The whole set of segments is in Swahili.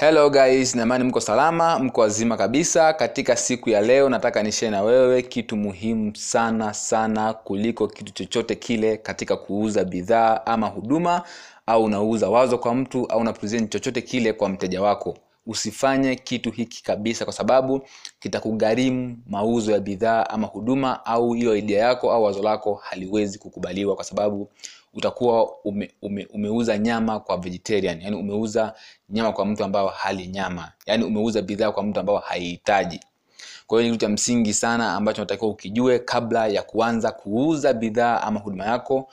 hello guys. Naamani mko salama mko wazima kabisa. Katika siku ya leo nataka nishee na wewe kitu muhimu sana sana kuliko kitu chochote kile katika kuuza bidhaa ama huduma au unauza wazo kwa mtu au una chochote kile kwa mteja wako usifanye kitu hiki kabisa kwa sababu kitakugharimu mauzo ya bidhaa ama huduma au hiyo idea yako au wazo lako haliwezi kukubaliwa kwa sababu utakuwa ume, ume, umeuza nyama kwa vegetarian. Yani umeuza nyama kwa mtu ambao hali nyama. Yani umeuza bidhaa kwa mtu ambao haihitaji. Kwa hiyo ni kitu cha msingi sana ambacho natakiwa ukijue kabla ya kuanza kuuza bidhaa ama huduma yako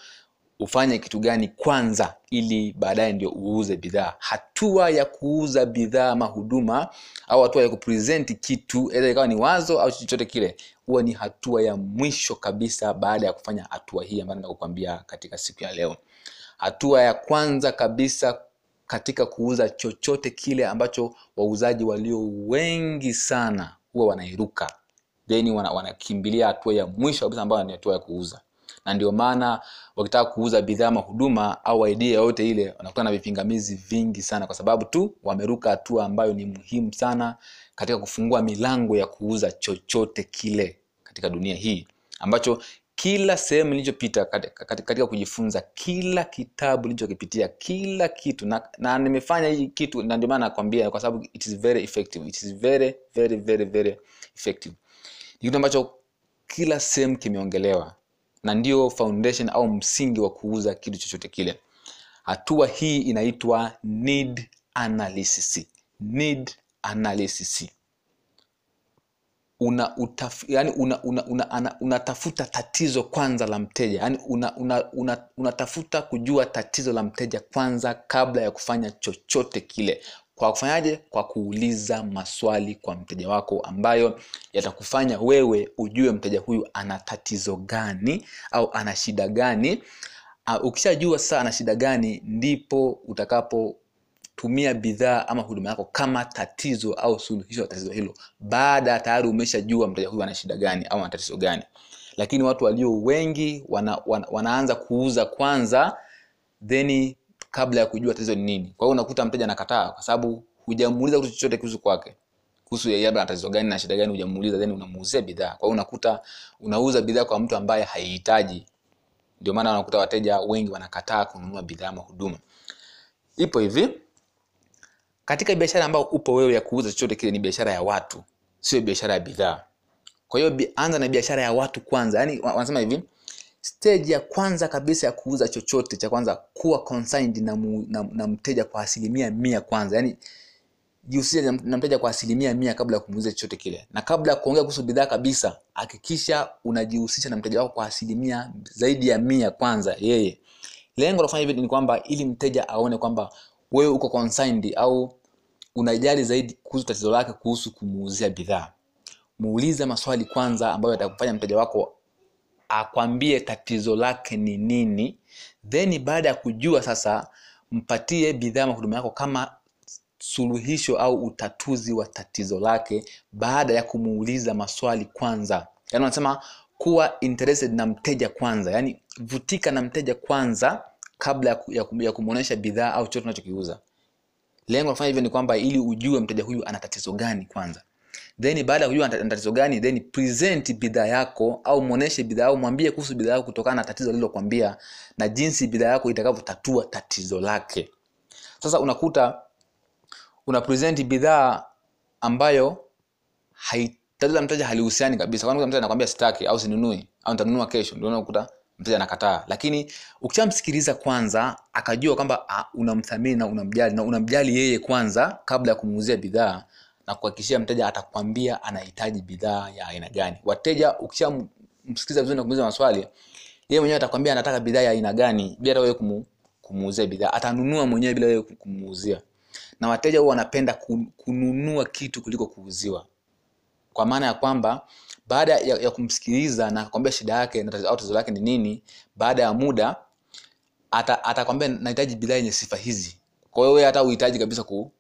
ufanye kitu gani kwanza ili baadaye ndio uuze bidhaa. Hatua ya kuuza bidhaa ama huduma au hatua ya kupresenti kitu aidha ikawa ni wazo au chochote kile huwa ni hatua ya mwisho kabisa baada ya kufanya hatua hii ambayo nakukwambia katika siku ya leo. Hatua ya kwanza kabisa katika kuuza chochote kile ambacho wauzaji walio wengi sana huwa wanairuka. Then wanakimbilia wana hatua ya mwisho kabisa ambayo ni hatua ya kuuza na ndio maana wakitaka kuuza bidhaa ama huduma au idea yoyote ile wanakutana na vipingamizi vingi sana kwa sababu tu wameruka hatua ambayo ni muhimu sana katika kufungua milango ya kuuza chochote kile katika dunia hii. Ambacho kila sehemu nilichopita katika, katika kujifunza kila kitabu nilichokipitia kila kitu na, na nimefanya hii kitu na ndio maana nakwambia kwa sababu it is very effective. It is very very very very effective. Ni kitu ambacho kila sehemu kimeongelewa na ndio foundation au msingi wa kuuza kitu chochote kile. Hatua hii inaitwa need analysis. Need analysis. Una utaf, yani una, una, una, una, unatafuta tatizo kwanza la mteja. Yani unatafuta una, una, una kujua tatizo la mteja kwanza kabla ya kufanya chochote kile kwa kufanyaje? Kwa kuuliza maswali kwa mteja wako ambayo yatakufanya wewe ujue mteja huyu ana tatizo gani au ana shida gani. Uh, ukishajua sasa ana shida gani ndipo utakapotumia bidhaa ama huduma yako kama tatizo au suluhisho la tatizo hilo baada tayari umeshajua mteja huyu ana shida gani au ana tatizo gani. Lakini watu walio wengi wana, wana, wanaanza kuuza kwanza then kabla ya kujua tatizo ni nini. Kwa hiyo unakuta mteja anakataa kwa sababu hujamuuliza kitu chochote kuhusu kwake. Kuhusu labda tatizo gani na shida gani hujamuuliza then unamuuzia bidhaa. Kwa hiyo unakuta unauza bidhaa kwa mtu ambaye haihitaji. Ndio maana unakuta wateja wengi wanakataa kununua bidhaa ama huduma. Ipo hivi. Katika biashara ambayo upo wewe ya kuuza chochote kile ni biashara ya watu sio biashara ya bidhaa. Kwa hiyo anza na biashara ya watu kwanza. Yaani wanasema hivi stage ya kwanza kabisa ya kuuza chochote cha kwanza kuwa consigned na, mu, na, na mteja kwa asilimia mia kwanza. Yani jihusishe na mteja kwa asilimia mia kabla ya kumuuza chochote kile. Na kabla ya kuongea kuhusu bidhaa kabisa hakikisha unajihusisha na mteja wako kwa asilimia zaidi ya mia kwanza yeye. Lengo la kufanya hivi ni kwamba ili mteja aone kwamba wewe uko consigned au unajali zaidi kuhusu tatizo lake kuhusu kumuuzia bidhaa. Muulize maswali kwanza ambayo yatakufanya mteja wako akwambie tatizo lake ni nini then baada ya kujua sasa mpatie bidhaa mahuduma yako kama suluhisho au utatuzi wa tatizo lake baada ya kumuuliza maswali kwanza. Yani wanasema kuwa interested na mteja kwanza yaani vutika na mteja kwanza kabla ya kumwonyesha bidhaa au chochote unachokiuza. Lengo la kufanya hivyo ni kwamba ili ujue mteja huyu ana tatizo gani kwanza then baada ya kujua tatizo gani then present bidhaa yako au muoneshe bidhaa au mwambie kuhusu bidhaa yako kutokana na tatizo lilokwambia na jinsi bidhaa yako itakavyotatua tatizo lake. Sasa unakuta una present bidhaa ambayo tatizo la mteja halihusiani kabisa. Kwani mteja anakwambia sitaki au sinunui au nitanunua kesho? Ndio unakuta mteja anakataa. Lakini ukishamsikiliza kwanza akajua kwamba unamthamini na unamjali na unamjali yeye kwanza kabla ya kumuuzia bidhaa na kuhakikishia mteja atakwambia anahitaji bidhaa ya aina gani. Wateja ukishamsikiliza vizuri na kumuuliza maswali yeye mwenyewe atakwambia anataka bidhaa ya aina gani bila wewe kumu, kumuuzia bidhaa. Atanunua mwenyewe bila wewe kumuuzia. Na wateja huwa wanapenda kununua kitu kuliko kuuziwa. Kwa maana ya kwamba baada ya, ya kumsikiliza na akakwambia shida yake au tatizo lake ni nini baada ya muda atakwambia ata nahitaji bidhaa yenye sifa hizi. Kwa hiyo hata uhitaji kabisa ku,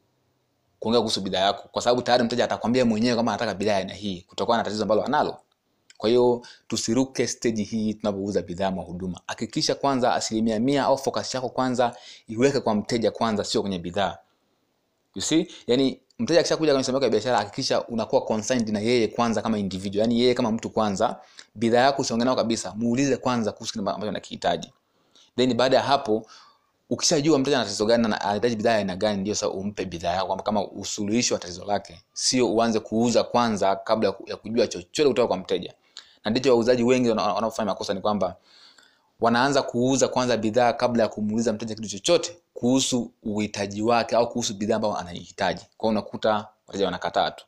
kuongea kuhusu bidhaa yako kwa sababu tayari mteja atakwambia mwenyewe kama anataka bidhaa aina hii kutokana na tatizo ambalo analo. Kwa hiyo tusiruke steji hii tunapouza bidhaa ma huduma. Hakikisha kwanza asilimia mia au focus yako kwanza iweke kwa mteja kwanza sio kwenye bidhaa. You see? Yani mteja akishakuja kwenye sehemu ya biashara hakikisha unakuwa concerned na yeye kwanza kama individual. Yani yeye kama mtu kwanza bidhaa yako usiongee nao kabisa muulize kwanza kuhusu kile ambacho anakihitaji. Then baada ya hapo ukishajua mteja ana tatizo gani na anahitaji bidhaa aina gani ndio sasa umpe bidhaa yako kama, kama usuluhishi wa tatizo lake sio uanze kuuza kwanza kabla ya kujua chochote kutoka kwa mteja. Na ndicho wauzaji wengi wana- wanaofanya makosa ni kwamba wanaanza kuuza kwanza bidhaa kabla ya kumuuliza mteja kitu chochote kuhusu uhitaji wake au kuhusu bidhaa ambayo anaihitaji kwao unakuta wateja wanakataa tu.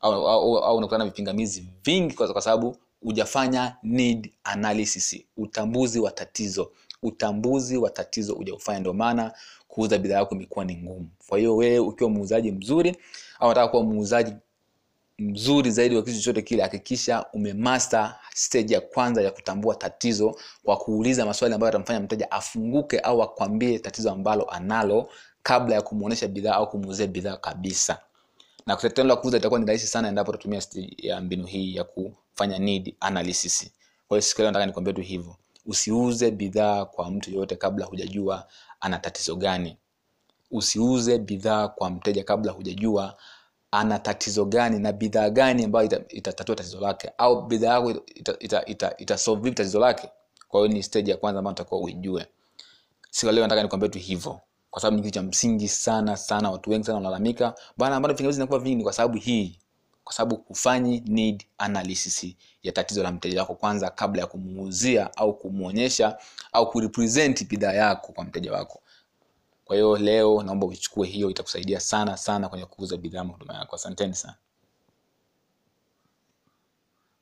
Au, au, au, unakutana na vipingamizi vingi kwa sababu ujafanya need analysis utambuzi wa tatizo utambuzi wa tatizo hujaufanya. Ndio maana kuuza bidhaa yako imekuwa ni ngumu. Kwa hiyo wewe ukiwa muuzaji mzuri au unataka kuwa muuzaji mzuri zaidi wa kitu chochote kile hakikisha umemaster stage ya kwanza ya kutambua tatizo kwa kuuliza maswali ambayo atamfanya mteja afunguke au akwambie tatizo ambalo analo kabla ya kumuonesha bidhaa au kumuuzia bidhaa kabisa. Na tendo la kuuza itakuwa ni rahisi sana endapo utatumia mbinu hii ya kufanya need analysis. Kwa hiyo siku leo nataka nikwambie tu hivyo usiuze bidhaa kwa mtu yoyote kabla hujajua ana tatizo gani. Usiuze bidhaa kwa mteja kabla hujajua ana tatizo gani na bidhaa gani ambayo itatatua ita- tatizo lake. Au bidhaa yako itasolve ita, ita, ita ita tatizo lake. Kwa hiyo ni stage ya kwanza ambayo natakiwa uijue. Siku leo nataka nikwambie tu hivyo. Kwa sababu ni kitu cha msingi sana sana watu wengi sana wanalalamika. Bana mbona vingi vinakuwa vingi kwa sababu hii kwa sababu hufanyi need analysis ya tatizo la mteja wako kwanza kabla ya kumuuzia au kumuonyesha au kurepresent bidhaa yako kwa mteja wako. Kwa hiyo leo naomba uchukue hiyo itakusaidia sana sana kwenye kuuza bidhaa huduma yako. Asanteni sana